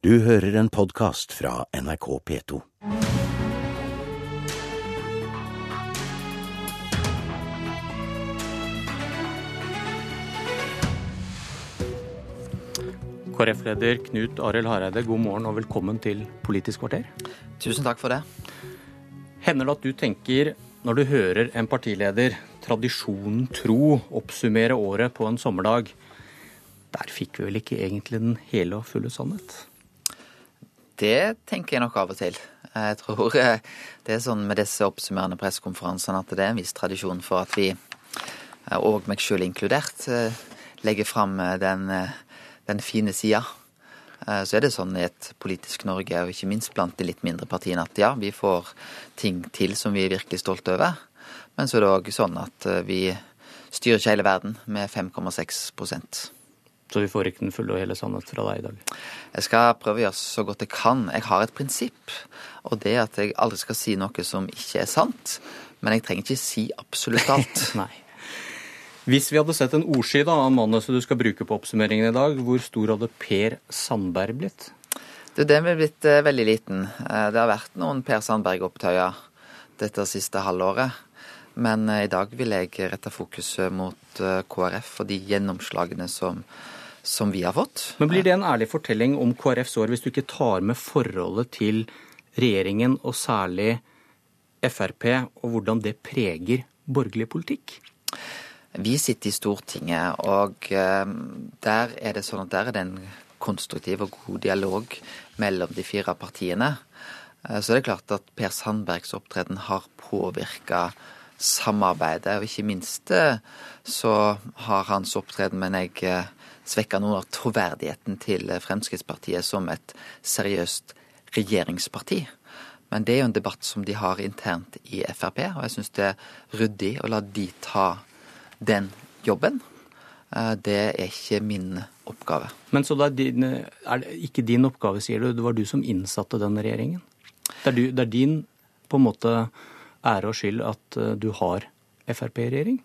Du hører en podkast fra NRK P2. KrF-leder Knut Arild Hareide, god morgen og velkommen til Politisk kvarter. Tusen takk for det. Hender det at du tenker, når du hører en partileder, tradisjonen tro, oppsummere året på en sommerdag, der fikk vi vel ikke egentlig den hele og fulle sannhet? Det tenker jeg nok av og til. Jeg tror eh, det er sånn med disse oppsummerende pressekonferansene at det er en viss tradisjon for at vi, eh, og meg sjøl inkludert, eh, legger fram den den fine sida. Så er det sånn i et politisk Norge, og ikke minst blant de litt mindre partiene, at ja, vi får ting til som vi er virkelig stolte over. Men så er det òg sånn at vi styrer ikke hele verden med 5,6 Så vi får ikke den fulle og hele sannhet fra deg i dag? Jeg skal prøve å gjøre så godt jeg kan. Jeg har et prinsipp, og det er at jeg aldri skal si noe som ikke er sant. Men jeg trenger ikke si absolutt alt. Nei. Hvis vi hadde sett en ordsky av manuset du skal bruke på oppsummeringen i dag, hvor stor hadde Per Sandberg blitt? Du, Den ville blitt uh, veldig liten. Uh, det har vært noen Per Sandberg-opptøyer dette siste halvåret. Men uh, i dag vil jeg rette fokuset mot KrF og de gjennomslagene som, som vi har fått. Men blir det en ærlig fortelling om KrFs år hvis du ikke tar med forholdet til regjeringen, og særlig Frp, og hvordan det preger borgerlig politikk? Vi sitter i Stortinget, og eh, der er det sånn at der er det en konstruktiv og god dialog mellom de fire partiene. Så så er det klart at Per Sandbergs opptreden har påvirka samarbeidet, og ikke minst eh, så har hans opptreden, men jeg, svekka noe av troverdigheten til Fremskrittspartiet som et seriøst regjeringsparti. Men det er jo en debatt som de har internt i Frp, og jeg syns det er ryddig å la de ta den jobben. Eh, det er ikke min oppgave. Men så det er, din, er det ikke din oppgave, sier du. Det var du som innsatte den regjeringen? Det er, du, det er din på en måte ære og skyld at eh, du har Frp i regjering?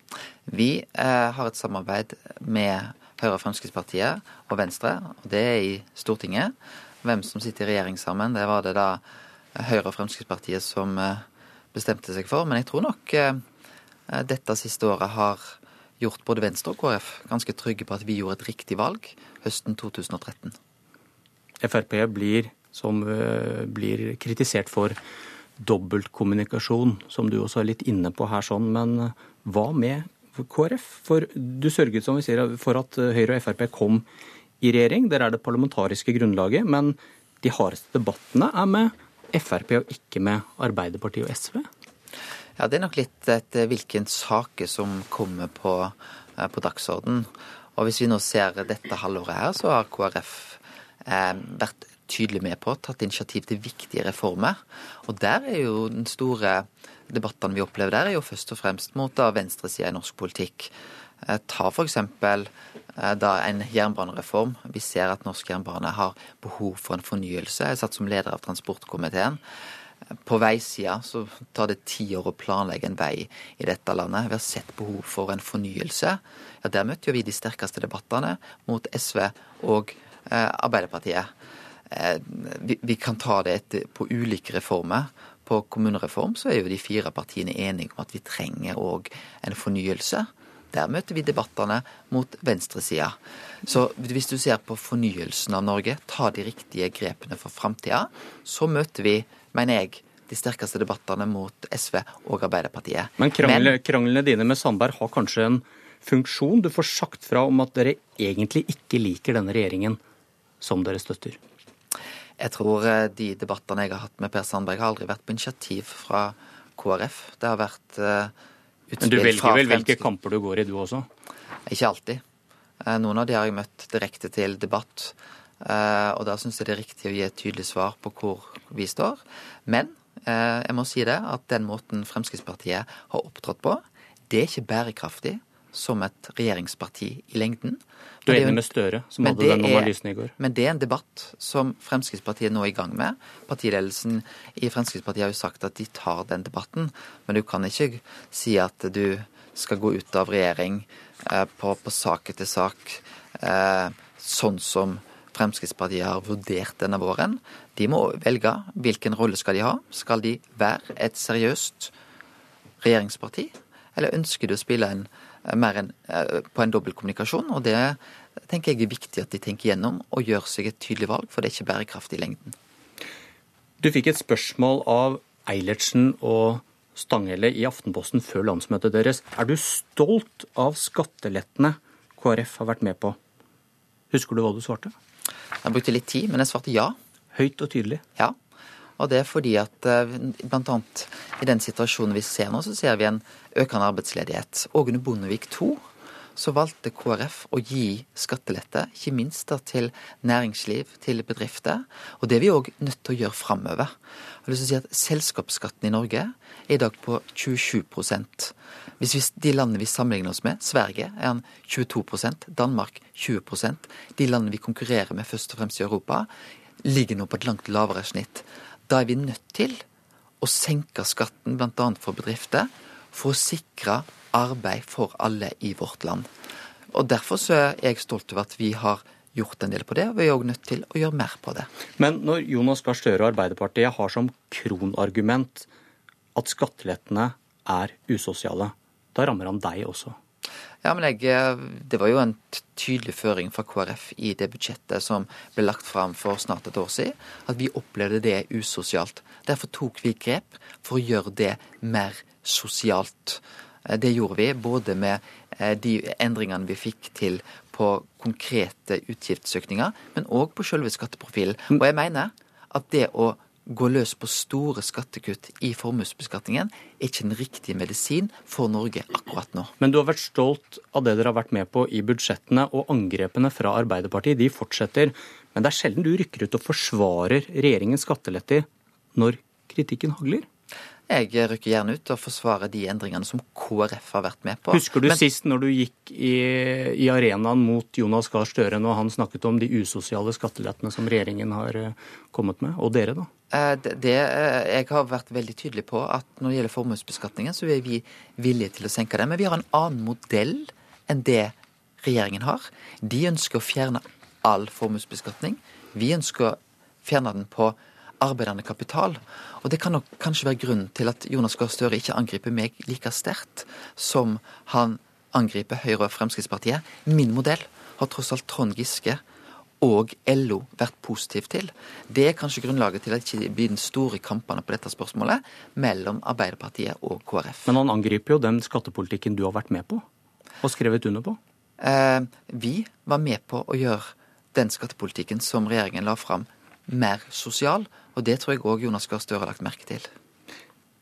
Vi eh, har et samarbeid med Høyre og Fremskrittspartiet og Venstre, og det er i Stortinget. Hvem som sitter i regjering sammen, det var det da Høyre og Fremskrittspartiet som eh, bestemte seg for. Men jeg tror nok eh, dette siste året har gjort både Venstre og KrF ganske trygge på at vi gjorde et riktig valg høsten 2013. Frp blir, som, eh, blir kritisert for dobbeltkommunikasjon, som du også er litt inne på her, sånn. Men eh, hva med KrF? For du sørget som vi sier, for at eh, Høyre og Frp kom i regjering. Der er det parlamentariske grunnlaget. Men de hardeste debattene er med Frp og ikke med Arbeiderpartiet og SV? Ja, Det er nok litt etter hvilken saker som kommer på, eh, på dagsorden. Og hvis vi nå ser dette halvåret her, så har KrF eh, vært tydelig med på, tatt initiativ til viktige reformer. Og der er jo den store debattene vi opplever der, er jo først og fremst mot da venstresida i norsk politikk. Eh, ta f.eks. Eh, da en jernbanereform. Vi ser at norsk jernbane har behov for en fornyelse. Jeg satt som leder av transportkomiteen. På veisida så tar det ti år å planlegge en vei i dette landet. Vi har sett behov for en fornyelse. Ja, Der møtte jo vi de sterkeste debattene mot SV og eh, Arbeiderpartiet. Eh, vi, vi, kan ta det etter, på ulike reformer. På kommunereform så er jo de fire partiene enige om at vi trenger òg en fornyelse. Der møter vi debattene mot venstresida. Så hvis du ser på fornyelsen av Norge, ta de riktige grepene for framtida, så møter vi mener jeg, de sterkeste debattene mot SV og Arbeiderpartiet. Men, kranglene, Men kranglene dine med Sandberg har kanskje en funksjon? Du får sagt fra om at dere egentlig ikke liker denne regjeringen som dere støtter? Jeg tror eh, de debattene jeg har hatt med Per Sandberg, har aldri vært på initiativ fra KrF. Det har vært uh, utspill fra Men du velger vel hvilke kamper du går i, du også? Ikke alltid. Uh, noen av de har jeg møtt direkte til debatt. Og da syns jeg det er riktig å gi et tydelig svar på hvor vi står. Men jeg må si det at den måten Fremskrittspartiet har opptrådt på, det er ikke bærekraftig som et regjeringsparti i lengden. Du er enig med Støre, som hadde den analysen i går? Men det er en debatt som Fremskrittspartiet nå er i gang med. Partiledelsen i Fremskrittspartiet har jo sagt at de tar den debatten. Men du kan ikke si at du skal gå ut av regjering uh, på, på sak etter sak, sånn som Fremskrittspartiet har vurdert denne våren. De må velge hvilken rolle skal de ha. Skal de være et seriøst regjeringsparti, eller ønsker de å spille en, mer en, på en dobbeltkommunikasjon? Og det tenker jeg er viktig at de tenker gjennom og gjør seg et tydelig valg, for det er ikke bærekraftig i lengden. Du fikk et spørsmål av Eilertsen og Stanghelle i Aftenposten før landsmøtet deres. Er du stolt av skattelettene KrF har vært med på? Husker du hva du svarte? Jeg brukte litt tid, men jeg svarte ja. Høyt og tydelig? Ja. Og det er fordi at eh, bl.a. i den situasjonen vi ser nå, så ser vi en økende arbeidsledighet. Og under Bondevik II så valgte KrF å gi skattelette, ikke minst da til næringsliv, til bedrifter. Og det er vi òg nødt til å gjøre framover. Jeg har lyst til å si at Selskapsskatten i Norge er i dag på 27% Hvis vi, De landene vi sammenligner oss med, Sverige er han 22% Danmark 20% De landene vi konkurrerer med først og fremst i Europa, ligger nå på et langt lavere snitt. Da er vi nødt til å senke skatten bl.a. for bedrifter for å sikre arbeid for alle i vårt land. Og Derfor er jeg stolt over at vi har gjort en del på det, og vi er òg nødt til å gjøre mer på det. Men når Jonas Gahr Støre og Arbeiderpartiet har som kronargument at skattelettene er usosiale, da rammer han deg også? Ja, men jeg, Det var jo en tydelig føring fra KrF i det budsjettet som ble lagt fram for snart et år siden, at vi opplevde det usosialt. Derfor tok vi grep for å gjøre det mer sosialt. Eh, det gjorde vi både med eh, de endringene vi fikk til på konkrete utgiftsøkninger, men òg på selve skatteprofilen. Og jeg mener at det å gå løs på store skattekutt i formuesbeskatningen er ikke en riktig medisin for Norge akkurat nå. Men du har vært stolt av det dere har vært med på i budsjettene, og angrepene fra Arbeiderpartiet de fortsetter. Men det er sjelden du rykker ut og forsvarer regjeringens skatteletter når kritikken hagler? Jeg rykker gjerne ut og forsvarer de endringene som KrF har vært med på. Husker du Men... sist når du gikk i, i arenaen mot Jonas Gahr Støre når han snakket om de usosiale skattelettene som regjeringen har eh, kommet med, og dere, da? Eh, det, det, eh, jeg har vært veldig tydelig på at når det gjelder formuesbeskatningen, så er vi villige til å senke den. Men vi har en annen modell enn det regjeringen har. De ønsker å fjerne all formuesbeskatning. Vi ønsker å fjerne den på arbeidende kapital. Og det kan nok kanskje være grunnen til at Jonas Gahr Støre ikke angriper meg like sterkt som han angriper Høyre og Fremskrittspartiet. Min modell har tross alt Trond Giske og LO vært positiv til. Det er kanskje grunnlaget til at det ikke blir den store kampene på dette spørsmålet mellom Arbeiderpartiet og KrF. Men han angriper jo den skattepolitikken du har vært med på og skrevet under på? Eh, vi var med på å gjøre den skattepolitikken som regjeringen la fram, mer sosial. Og det tror jeg òg Jonas Gahr Støre har lagt merke til.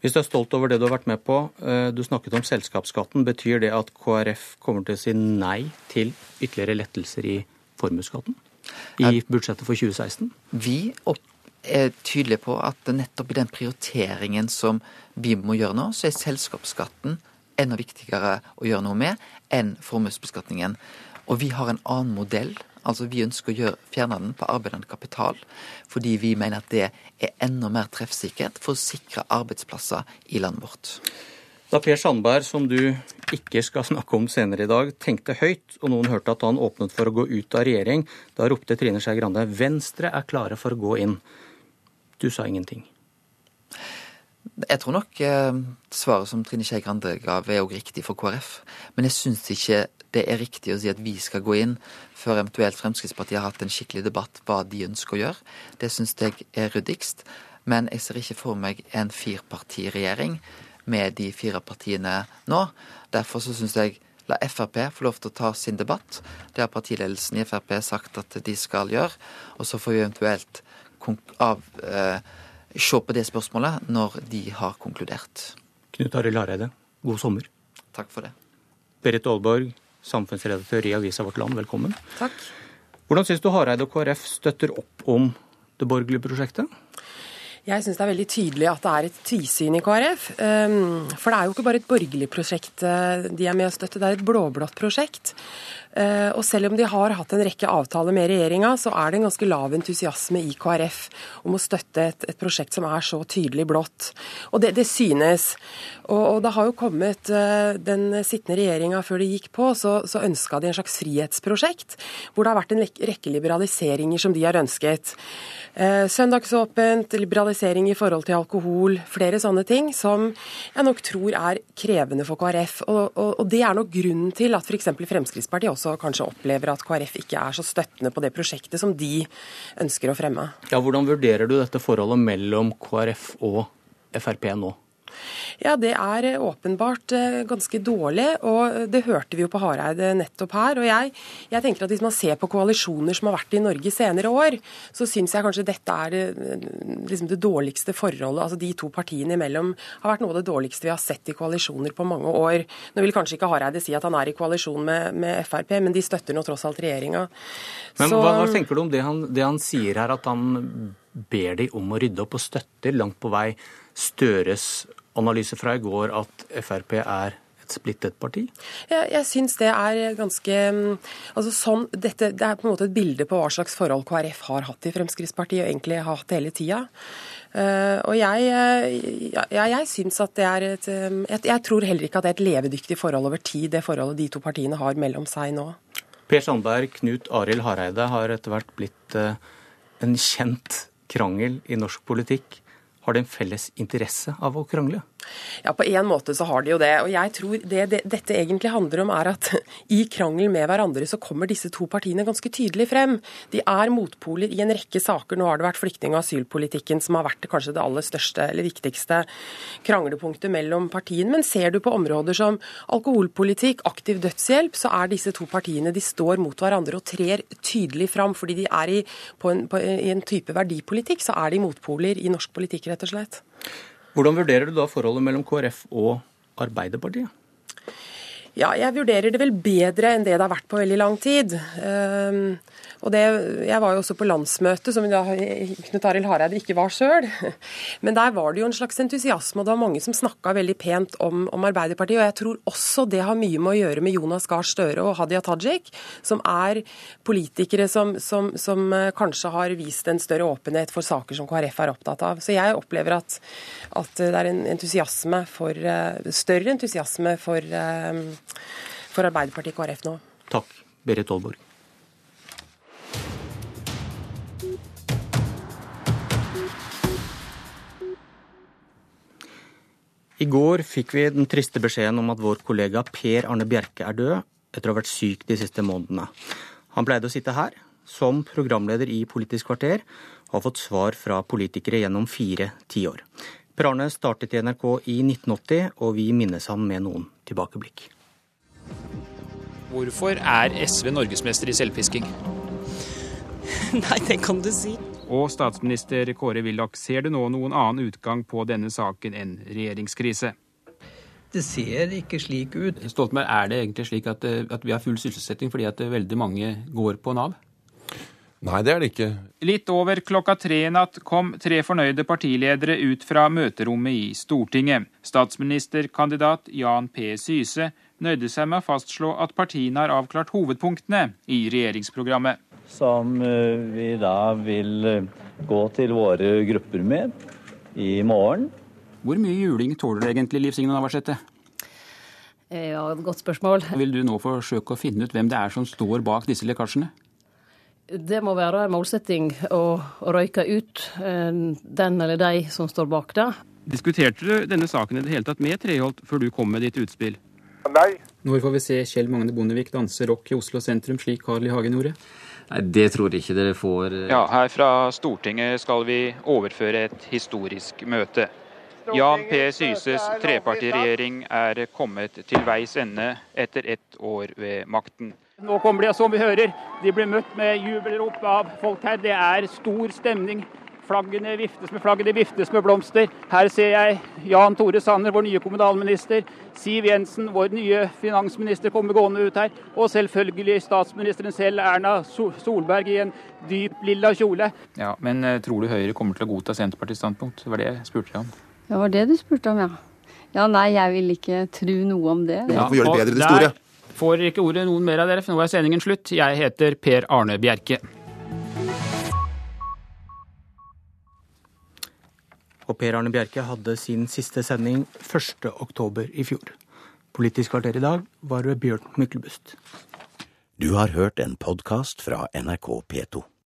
Hvis du er stolt over det du har vært med på, eh, du snakket om selskapsskatten. Betyr det at KrF kommer til å si nei til ytterligere lettelser i formuesskatten i budsjettet for 2016? Vi er tydelige på at nettopp i den prioriteringen som vi må gjøre nå, så er selskapsskatten enda viktigere å gjøre noe med enn formuesbeskatningen. Og vi har en annen modell Altså Vi ønsker å gjøre, fjerne den på arbeidende kapital, fordi vi mener at det er enda mer treffsikkert for å sikre arbeidsplasser i landet vårt. Da Per Sandberg, som du ikke skal snakke om senere i dag, tenkte høyt, og noen hørte at han åpnet for å gå ut av regjering, da ropte Trine Skei Grande Venstre er klare for å gå inn. Du sa ingenting. Jeg tror nok eh, svaret som Trine Skei Grande ga, er òg riktig for KrF. Men jeg syns ikke det er riktig å si at vi skal gå inn før eventuelt Fremskrittspartiet har hatt en skikkelig debatt hva de ønsker å gjøre. Det syns jeg er ryddigst. Men jeg ser ikke for meg en firpartiregjering med de fire partiene nå. Derfor så syns jeg la Frp få lov til å ta sin debatt. Det har partiledelsen i Frp sagt at de skal gjøre. Og så får vi eventuelt av, eh, se på det spørsmålet når de har konkludert. Knut Arild Hareide, god sommer. Takk for det. Berit Aalborg, samfunnsredaktør i avisa Vårt Land, velkommen. Takk. Hvordan syns du Hareide og KrF støtter opp om det borgerlige prosjektet? Jeg syns det er veldig tydelig at det er et tvisyn i KrF. Ehm, for det er jo ikke bare et borgerlig prosjekt eh, de er med å støtte, det er et blå-blått prosjekt. Eh, og selv om de har hatt en rekke avtaler med regjeringa, så er det en ganske lav entusiasme i KrF om å støtte et, et prosjekt som er så tydelig blått. Og det, det synes. Og, og, det har jo kommet eh, Den sittende regjeringa før de gikk på, så, så ønska de en slags frihetsprosjekt, hvor det har vært en rekke liberaliseringer som de har ønsket. Eh, søndagsåpent, liberalisering i forhold til alkohol, flere sånne ting som jeg nok tror er krevende for KrF. Og, og, og det er nok grunnen til at f.eks. Fremskrittspartiet også også kanskje opplever at KrF ikke er så støttende på det prosjektet som de ønsker å fremme. Ja, Hvordan vurderer du dette forholdet mellom KrF og Frp nå? Ja, det er eh, åpenbart eh, ganske dårlig, og det hørte vi jo på Hareide nettopp her. Og jeg, jeg, tenker at hvis man ser på koalisjoner som har vært i Norge senere år, så syns jeg kanskje dette er det, liksom det dårligste forholdet. Altså de to partiene imellom har vært noe av det dårligste vi har sett i koalisjoner på mange år. Nå vil kanskje ikke Hareide si at han er i koalisjon med, med Frp, men de støtter nå tross alt regjeringa. Men så, hva, hva tenker du om det han, det han sier her, at han ber de om å rydde opp og støtter langt på vei Støres analyse fra i går at Frp er et splittet parti? Jeg, jeg syns det er ganske mm, altså sånn, dette, Det er på en måte et bilde på hva slags forhold KrF har hatt i Fremskrittspartiet, og egentlig har hatt hele tida. Uh, og jeg, ja, jeg syns at det er et jeg, jeg, tror heller ikke at det er et levedyktig forhold over tid, det forholdet de to partiene har mellom seg nå. Per Sandberg, Knut Arild Hareide har etter hvert blitt uh, en kjent krangel i norsk politikk. Har de en felles interesse av å krangle? Ja, på en måte så har de jo det. Og jeg tror det, det, dette egentlig handler om er at i krangel med hverandre så kommer disse to partiene ganske tydelig frem. De er motpoler i en rekke saker. Nå har det vært flyktning- og asylpolitikken som har vært kanskje det aller største eller viktigste kranglepunktet mellom partiene. Men ser du på områder som alkoholpolitikk, aktiv dødshjelp, så er disse to partiene de står mot hverandre og trer tydelig fram. Fordi de er i, på en, på, i en type verdipolitikk, så er de motpoler i norsk politikk, rett og slett. Hvordan vurderer du da forholdet mellom KrF og Arbeiderpartiet? Ja, jeg vurderer det vel bedre enn det det har vært på veldig lang tid. Uh, og det, Jeg var jo også på landsmøtet, som da Knut Arild Hareide ikke var sjøl. Men der var det jo en slags entusiasme, og det var mange som snakka veldig pent om, om, Arbeiderpartiet. Og jeg tror også det har mye med å gjøre med Jonas Gahr Støre og Hadia Tajik, som er politikere som, som, som, eh, kanskje har vist en større åpenhet for saker som KrF er opptatt av. Så jeg opplever at, at det er en entusiasme for, eh, større entusiasme for, eh, for Arbeiderpartiet KrF nå. Takk, Berit Aalborg. I går fikk vi den triste beskjeden om at vår kollega Per Arne Bjerke er død etter å ha vært syk de siste månedene. Han pleide å sitte her som programleder i Politisk kvarter og har fått svar fra politikere gjennom fire tiår. Per Arne startet i NRK i 1980, og vi minnes ham med noen tilbakeblikk. Hvorfor er SV norgesmester i selvfisking? Nei, det kan du si. Og statsminister Kåre Willoch, ser du nå noen annen utgang på denne saken enn regjeringskrise? Det ser ikke slik ut. Stoltenberg, er det egentlig slik at, eh, at vi har full sysselsetting fordi at veldig mange går på Nav? Nei, det er det ikke. Litt over klokka tre i natt kom tre fornøyde partiledere ut fra møterommet i Stortinget. Statsministerkandidat Jan P. Syse nøyde seg med å fastslå at partiene har avklart hovedpunktene i regjeringsprogrammet som eh, vi da vil eh, gå til våre grupper med i morgen. Hvor mye juling tåler egentlig Liv Signe Navarsete? Eh, ja, Godt spørsmål. Vil du nå forsøke å finne ut hvem det er som står bak disse lekkasjene? Det må være en målsetting å røyke ut den eller de som står bak det. Diskuterte du denne saken i det hele tatt med Treholt før du kom med ditt utspill? Nei. Når får vi se Kjell Magne Bondevik danse rock i Oslo sentrum, slik Carl I. Hagen gjorde? Nei, Det tror jeg ikke dere får. Eh. Ja, Her fra Stortinget skal vi overføre et historisk møte. Jan P. Syses trepartiregjering er kommet til veis ende etter ett år ved makten. Nå kommer de, som vi hører, de blir møtt med jubelrop av folk her. Det er stor stemning Flaggene viftes med flagg, det viftes med blomster. Her ser jeg Jan Tore Sanner, vår nye kommunalminister. Siv Jensen, vår nye finansminister, kommer gående ut her. Og selvfølgelig statsministeren selv, Erna Solberg, i en dyp lilla kjole. Ja, Men eh, tror du Høyre kommer til å godta Senterpartiets standpunkt? Det var det jeg spurte deg om. Det var det du spurte om, ja. Ja, nei, jeg vil ikke tro noe om det. Ja, vi gjøre det bedre i det store? Får ikke ordet noen mer av dere, for nå er sendingen slutt. Jeg heter Per Arne Bjerke. Og Per Arne Bjerke hadde sin siste sending 1.10 i fjor. Politisk kvarter i dag var ved Bjørn Myklebust. Du har hørt en podkast fra NRK P2.